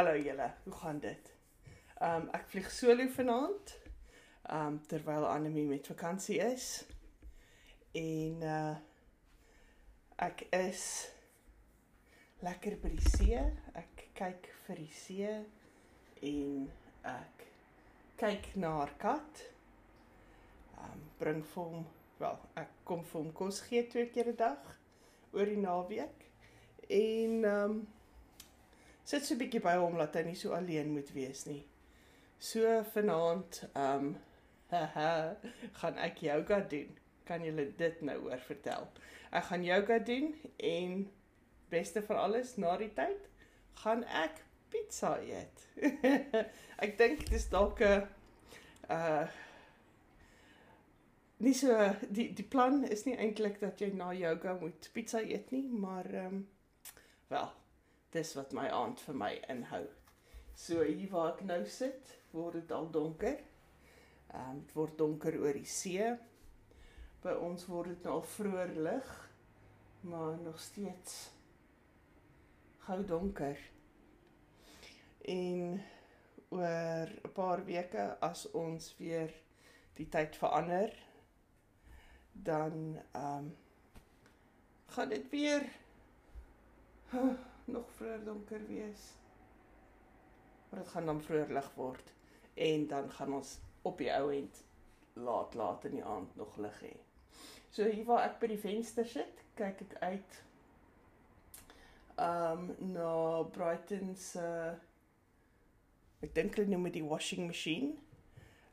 Hallo julle, hoe gaan dit? Um, ek vlieg solo vanaand. Um, terwyl Annelie met vakansie is. En uh ek is lekker by die see. Ek kyk vir die see en ek kyk na haar kat. Um, bring vir hom, wel, ek kom vir hom kos gee twee keer 'n dag oor die naweek. En um, sit so 'n bietjie by hom laat hy nie so alleen moet wees nie. So vanaand ehm um, gaan ek yoga doen. Kan julle dit nou oor vertel? Ek gaan yoga doen en beste van alles na die tyd gaan ek pizza eet. ek dink dis dalk 'n uh nie so die die plan is nie eintlik dat jy na yoga moet pizza eet nie, maar ehm um, wel dis wat my aand vir my inhou. So hier waar ek nou sit, word dit al donker. Ehm um, dit word donker oor die see. By ons word dit nou al vroeër lig, maar nog steeds gou donker. En oor 'n paar weke as ons weer die tyd verander, dan ehm um, gaan dit weer huh, nog vroeër donker wees. Maar dit gaan dan vroeër lig word en dan gaan ons op die ou end laat laat in die aand nog lig hê. So hier waar ek by die venster sit, kyk ek uit um na Brighton se uh, ek dink hulle noem dit die washing machine.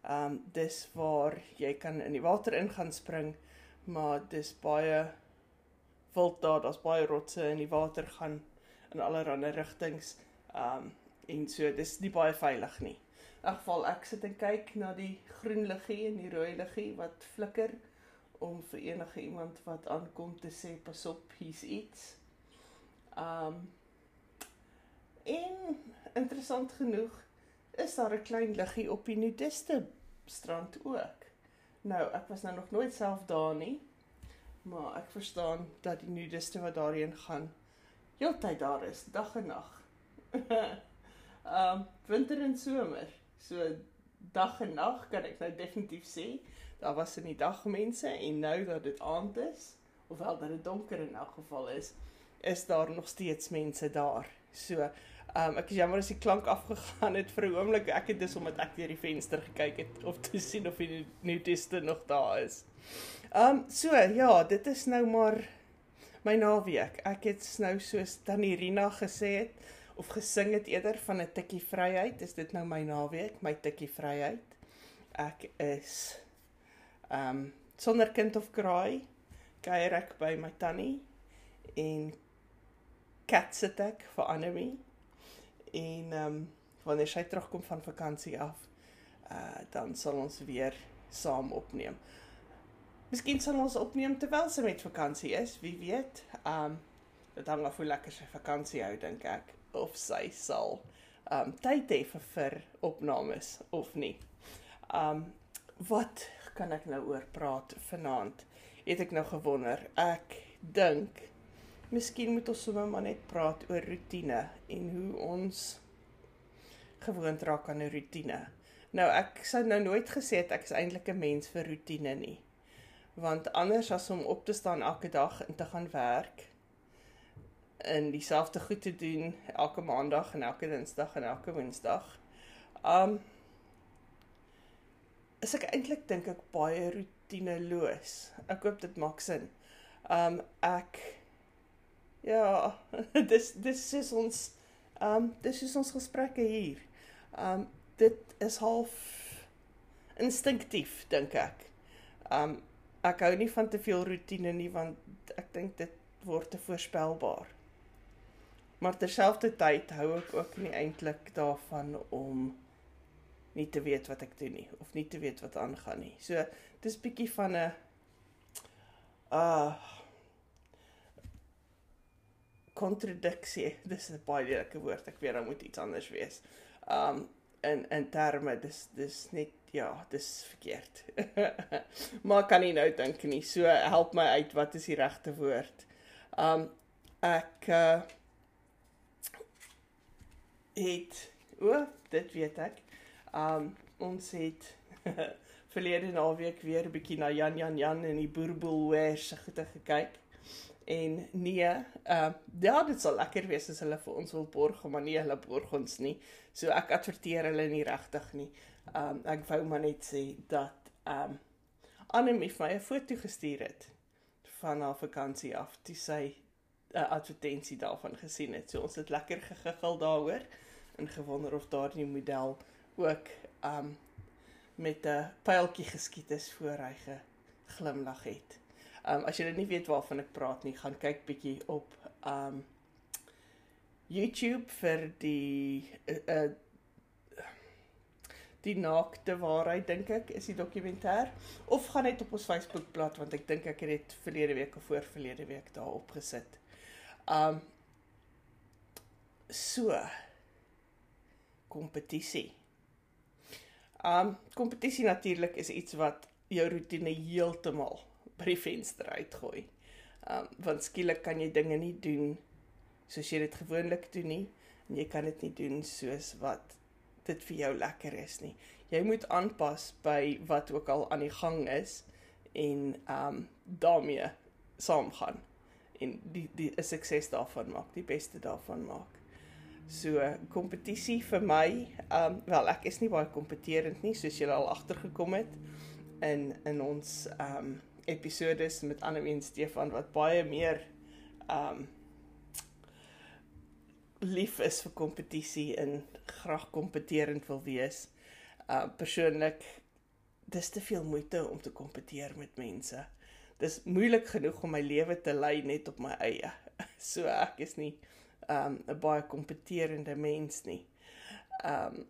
Um dis waar jy kan in die water in gaan spring, maar dis baie wild daar, daar's baie rotse in die water gaan in allerlei rigtings. Um en so dis nie baie veilig nie. In elk geval ek sit en kyk na die groen liggie en die rooi liggie wat flikker om vir enige iemand wat aankom te sê pas op, hier's iets. Um en interessant genoeg is daar 'n klein liggie op die nudiste strand ook. Nou, ek was nou nog nooit self daar nie, maar ek verstaan dat die nudiste wat daarheen gaan heeltyd daar is, dag en nag. um winter en somer. So dag en nag kan ek nou definitief sê, daar was in die dag mense en nou dat dit aand is, ofwel dat dit donker in elk geval is, is daar nog steeds mense daar. So Um ek is jammer as die klank afgegaan het vir 'n oomblik. Ek het dis omdat ek deur die venster gekyk het of te sien of die nudiste nog daar is. Um so ja, dit is nou maar my naweek. Ek het nou soos Tannie Rina gesê het of gesing het eerder van 'n tikkie vryheid. Is dit nou my naweek, my tikkie vryheid? Ek is um sonder kind of kraai kuier ek by my tannie en kat sit ek vir Annelie en um wanneer sy terugkom van vakansie af uh dan sal ons weer saam opneem. Miskien sal ons opneem terwyl sy met vakansie is, wie weet. Um dit hang af hoe lekker sy vakansie hou dink ek of sy sal um tyd hê vir, vir opnames of nie. Um wat kan ek nou oor praat vanaand? Het ek nou gewonder. Ek dink miskien moet ons sommer maar net praat oor rotine en hoe ons gewoond raak aan 'n rotine. Nou ek sou nou nooit gesê het ek is eintlik 'n mens vir rotine nie want anders as om op te staan elke dag en te gaan werk en dieselfde goed te doen elke maandag en elke dinsdag en elke woensdag. Um is ek eintlik dink ek baie rutineloos. Ek hoop dit maak sin. Um ek ja, dis dis is ons um dis is ons gesprekke hier. Um dit is half instinktief dink ek. Um ek hou nie van te veel rotine nie want ek dink dit word te voorspelbaar. Maar terselfdertyd hou ek ook nie eintlik daarvan om nie te weet wat ek doen nie of nie te weet wat aangaan nie. So dis bietjie van 'n uh kontradiksie. Dis 'n baie lekker woord. Ek weet dan moet iets anders wees. Um in in terme dis dis net ja, dis verkeerd. maar kan nie nou dink nie. So help my uit wat is die regte woord. Um ek uh het o, dit weet ek. Um ons het verlede naweek weer 'n bietjie na Jan Jan Jan en die boerboelhoer se goede gekyk. En nee, uh ja, dit sal lekker wees as hulle vir ons wil borg, maar nee, hulle borg ons nie. So ek adverteer hulle nie regtig nie. Um ek wou maar net sê dat um Annelie vir my 'n foto gestuur het van haar vakansie af. Toe sy 'n uh, advertensie daarvan gesien het. So ons het lekker gegiggel daaroor en gewonder of daardie model ook um met 'n pyltjie geskiet is voor hy geglimlag het. Um as jy nie weet waarvan ek praat nie, gaan kyk bietjie op um YouTube vir die uh, uh die naakte waarheid dink ek is die dokumentêr of gaan net op ons Facebookblad want ek dink ek het dit verlede week of voor verlede week daar opgesit. Um so kompetisie. Um kompetisie natuurlik is iets wat jou rotine heeltemal by die venster uitgooi. Um want skielik kan jy dinge nie doen soos jy dit gewoonlik doen nie en jy kan dit nie doen soos wat dit vir jou lekker is nie. Jy moet aanpas by wat ook al aan die gang is en um daarmee saamgaan en die die 'n sukses daarvan maak, die beste daarvan maak. So kompetisie vir my, ehm um, wel ek is nie baie kompeterend nie soos julle al agtergekom het in in ons ehm um, episodes met Annelie en Stefan wat baie meer ehm um, lief is vir kompetisie en graag kompeterend wil wees. Uh persoonlik dis te veel moeite om te kompeteer met mense. Dis moeilik genoeg om my lewe te lei net op my eie. So ek is nie um 'n baie kompeterende mens nie. Um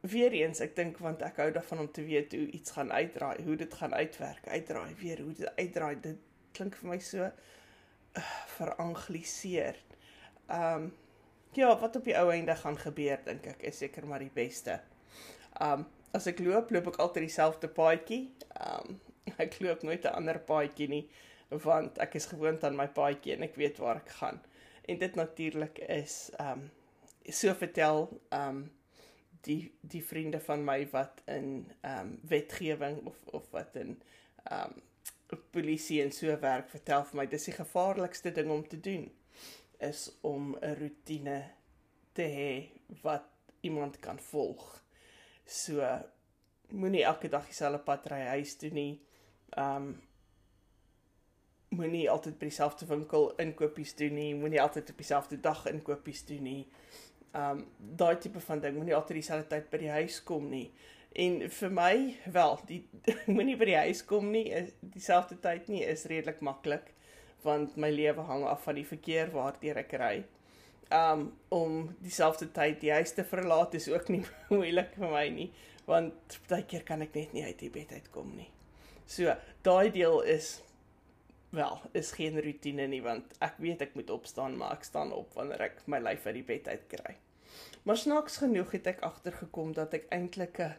weer eens, ek dink want ek hou daarvan om te weet hoe iets gaan uitdraai, hoe dit gaan uitwerk, uitdraai weer, hoe dit uitdraai. Dit klink vir my so uh, verangliseer. Um ja, wat op die ou einde gaan gebeur, dink ek, is seker maar die beste. Um as ek loop, loop ek altyd dieselfde paadjie. Um ek loop nooit 'n ander paadjie nie want ek is gewoond aan my paadjie en ek weet waar ek gaan en dit natuurlik is ehm um, so vertel ehm um, die die vriende van my wat in ehm um, wetgewing of of wat in ehm um, polisie en so werk vertel vir my dis die gevaarlikste ding om te doen is om 'n rotine te hê wat iemand kan volg. So moenie elke dag dieselfde pad ry huis toe nie. Ehm um, moenie altyd by dieselfde winkel inkopies doen nie, moenie altyd op dieselfde dag inkopies doen nie. Um daai tipe van ding, moenie altyd dieselfde tyd by die huis kom nie. En vir my, wel, die moenie by die huis kom nie, dieselfde tyd nie is redelik maklik want my lewe hang af van die verkeer waardeur ek ry. Um om dieselfde tyd die huis te verlaat is ook nie moeilik vir my nie, want baie keer kan ek net nie uit die bed uitkom nie. So, daai deel is wel, is geen rotine nie want ek weet ek moet opstaan, maar ek staan op wanneer ek my lyf uit die bed uitkry. Maar snaaks genoeg het ek agtergekom dat ek eintlik 'n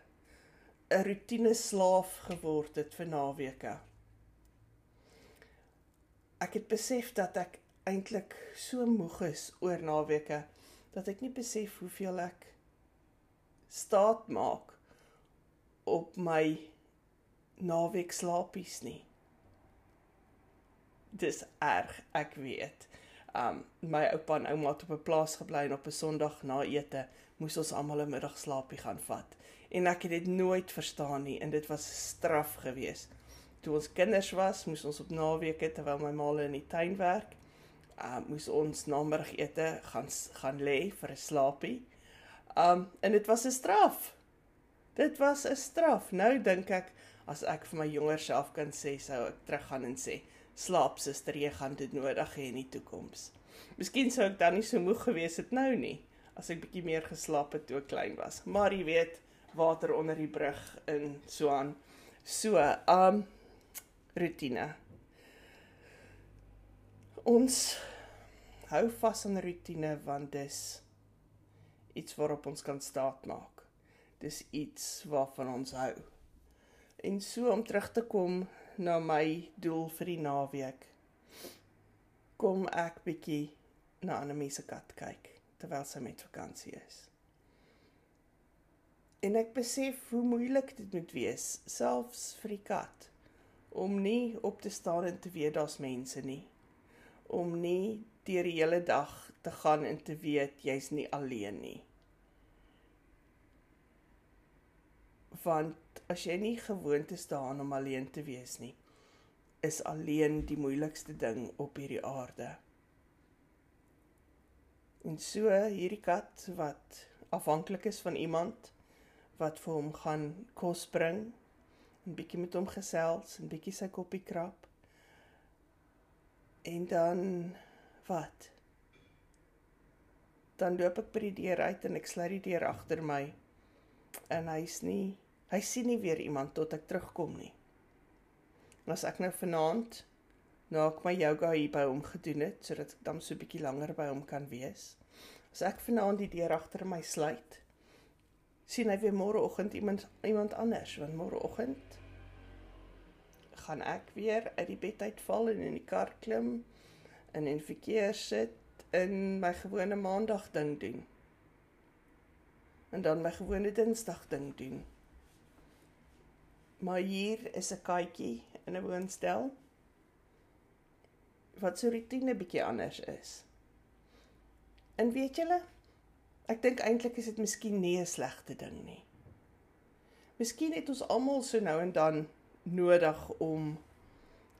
'n rotine slaaf geword het vir naweke. Ek het besef dat ek eintlik so moeg is oor naweke dat ek nie besef hoeveel ek staat maak op my naweek slaapies nie dis erg, ek weet. Um my oupa en ouma het op 'n plaas gebly en op 'n Sondag na ete moes ons almal 'n middagslaapie gaan vat. En ek het dit nooit verstaan nie en dit was straf geweest. Toe ons kinders was, moes ons op naweke terwyl my ma in die tuin werk, um moes ons na middagete gaan gaan lê vir 'n slaapie. Um en dit was 'n straf. Dit was 'n straf. Nou dink ek as ek vir my jonger self kan sê, sou ek teruggaan en sê, slaap suster, jy gaan dit nodig hê in die toekoms. Miskien sou ek dan nie so moeg gewees het nou nie as ek bietjie meer geslaap het toe ek klein was. Maar jy weet, water onder die brug in so aan. So, um rotine. Ons hou vas aan rotine want dis iets waarop ons kan staat maak. Dis iets waarvan ons hou. En so om terug te kom na my doel vir die naweek. Kom ek bietjie na 'n mense kat kyk. terwyl sy met vakansie is. En ek besef hoe moeilik dit moet wees, selfs vir die kat, om nie op te staan en te weet daar's mense nie. Om nie deur die hele dag te gaan en te weet jy's nie alleen nie. Want as jy nie gewoond is daaraan om alleen te wees nie, is alleen die moeilikste ding op hierdie aarde. En so hierdie kat wat afhanklik is van iemand wat vir hom gaan kos bring, 'n bietjie met hom gesels, 'n bietjie sy koppie krap. En dan wat? Dan loop ek by die deur uit en ek sluit die deur agter my. En hy's nie, hy sien nie weer iemand tot ek terugkom nie. En as ek nou vanaand na ek my yoga hier by hom gedoen het sodat ek dan so 'n bietjie langer by hom kan wees. As ek vanaand die deur agter my sluit, sien hy weer môreoggend iemand iemand anders, want môreoggend gaan ek weer uit die bed uitval en in die kar klim en in verkeer sit en my gewone maandag ding doen. En dan my gewone dinsdag ding doen. Maar hier is 'n katjie in 'n woonstel wat so rutine bietjie anders is. En weet julle, ek dink eintlik is dit miskien nie 'n slegte ding nie. Miskien het ons almal so nou en dan nodig om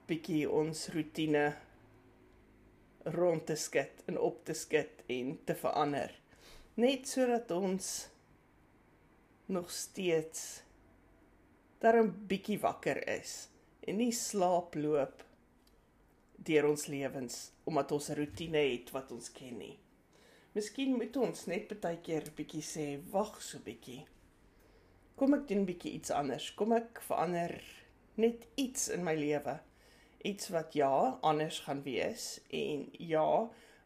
bietjie ons rutine rond te skud en op te skud en te verander. Net sodat ons nog steeds darm bietjie wakker is en nie slaaploop deur ons lewens omdat ons 'n rotine het wat ons ken nie. Miskien moet ons net baie keer bietjie sê, wag so bietjie. Kom ek doen bietjie iets anders. Kom ek verander net iets in my lewe. Iets wat ja, anders gaan wees en ja,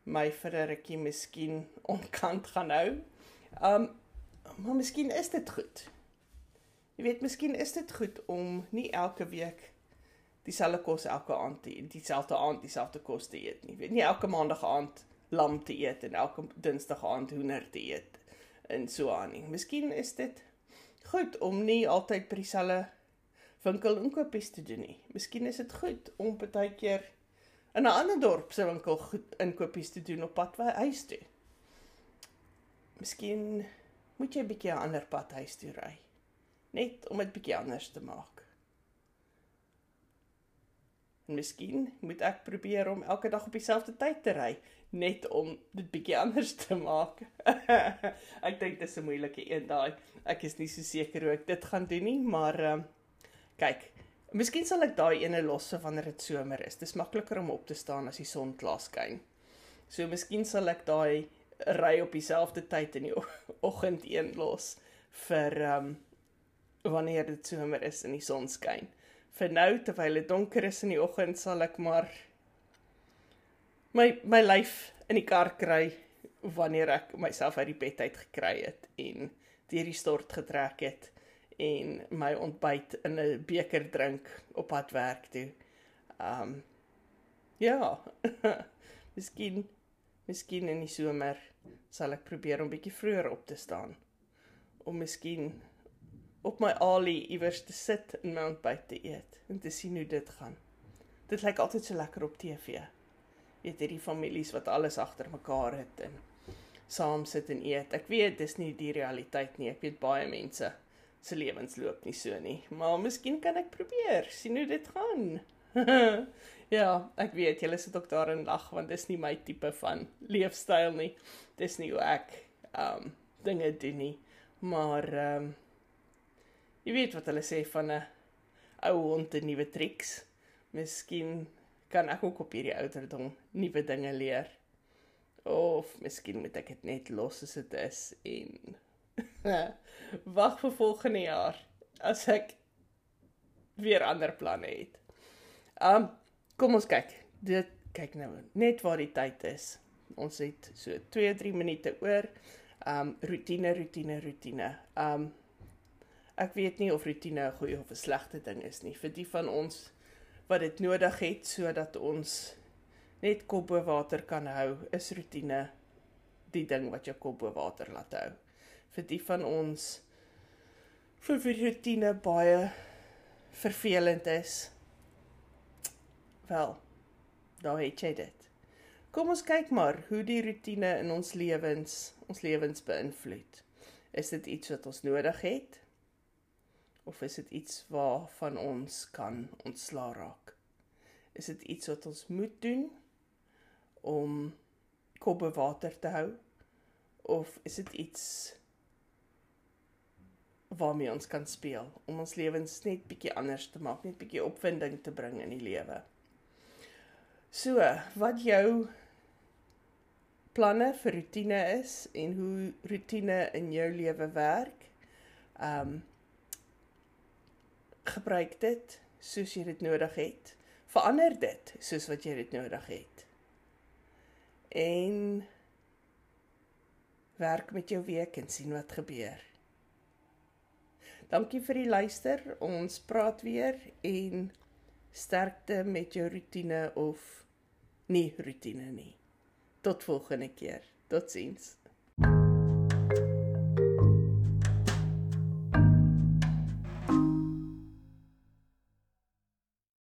my vir 'n rukkie miskien onkant gaan hou. Um maar miskien is dit goed. Jy weet, miskien is dit goed om nie elke week dieselfde kos elke aand te eet, dieselfde aand dieselfde kos te eet nie. Weet nie elke maandag aand lam te eet en elke dinsdag aand hoender te eet en so aan nie. Miskien is dit goed om nie altyd by dieselfde winkel inkopies te doen nie. Miskien is dit goed om baie keer in 'n ander dorp se winkel goed inkopies te doen op pad by huis toe. Miskien moet jy 'n bietjie 'n ander pad huis toe ry net om dit bietjie anders te maak. En miskien moet ek probeer om elke dag op dieselfde tyd te ry net om dit bietjie anders te maak. ek dink dit is 'n moeilike een daai. Ek is nie so seker hoe ek dit gaan doen nie, maar ehm um, kyk, miskien sal ek daai ene los wanneer dit somer is. Dis makliker om op te staan as die son klaar skyn. So miskien sal ek daai ry op dieselfde tyd in die oggend een los vir ehm um, wanneer dit somer is en die son skyn. Vir nou terwyl dit donker is in die oggend sal ek maar my my lyf in die kar kry wanneer ek myself uit die bed uit gekry het en deur die stort getrek het en my ontbyt in 'n beker drink op pad werk toe. Um ja. miskien miskien in die somer sal ek probeer om bietjie vroeër op te staan om miskien op my alie iewers te sit en my ontbyt te eet en te sien hoe dit gaan. Dit lyk altyd so lekker op TV. Weet hierdie families wat alles agter mekaar het en saam sit en eet. Ek weet dis nie die realiteit nie. Ek weet baie mense se lewens loop nie so nie, maar miskien kan ek probeer sien hoe dit gaan. ja, ek weet julle sit ook daar en lag want dis nie my tipe van leefstyl nie. Dis nie hoe ek um dinge doen nie. Maar um Jy weet wat hulle sê van 'n ou hond en nuwe triks. Miskien kan ek ook op hierdie ouderdom nuwe dinge leer. Of miskien moet ek dit net los as dit is en wag vir volgende jaar as ek weer ander planne het. Um kom ons kyk. Dit kyk nou net waar die tyd is. Ons het so 2-3 minute oor. Um rotine, rotine, rotine. Um ek weet nie of rotine 'n goeie of 'n slegte ding is nie vir die van ons wat dit nodig het sodat ons net kop bo water kan hou is rotine die ding wat jou kop bo water laat hou. Vir die van ons vir vir rutine baie vervelend is. Wel, daar het jy dit. Kom ons kyk maar hoe die rutine in ons lewens ons lewens beïnvloed. Is dit iets wat ons nodig het? Of is dit iets waarvan ons kan ontslaa raak? Is dit iets wat ons moet doen om kop bo water te hou? Of is dit iets waarmee ons kan speel om ons lewens net bietjie anders te maak, net bietjie opwinding te bring in die lewe? So, wat jou planne vir rotine is en hoe rotine in jou lewe werk. Um gebruik dit soos jy dit nodig het. Verander dit soos wat jy dit nodig het. En werk met jou week en sien wat gebeur. Dankie vir die luister. Ons praat weer en sterkte met jou rotine of nie rotine nie. Tot volgende keer. Totsiens.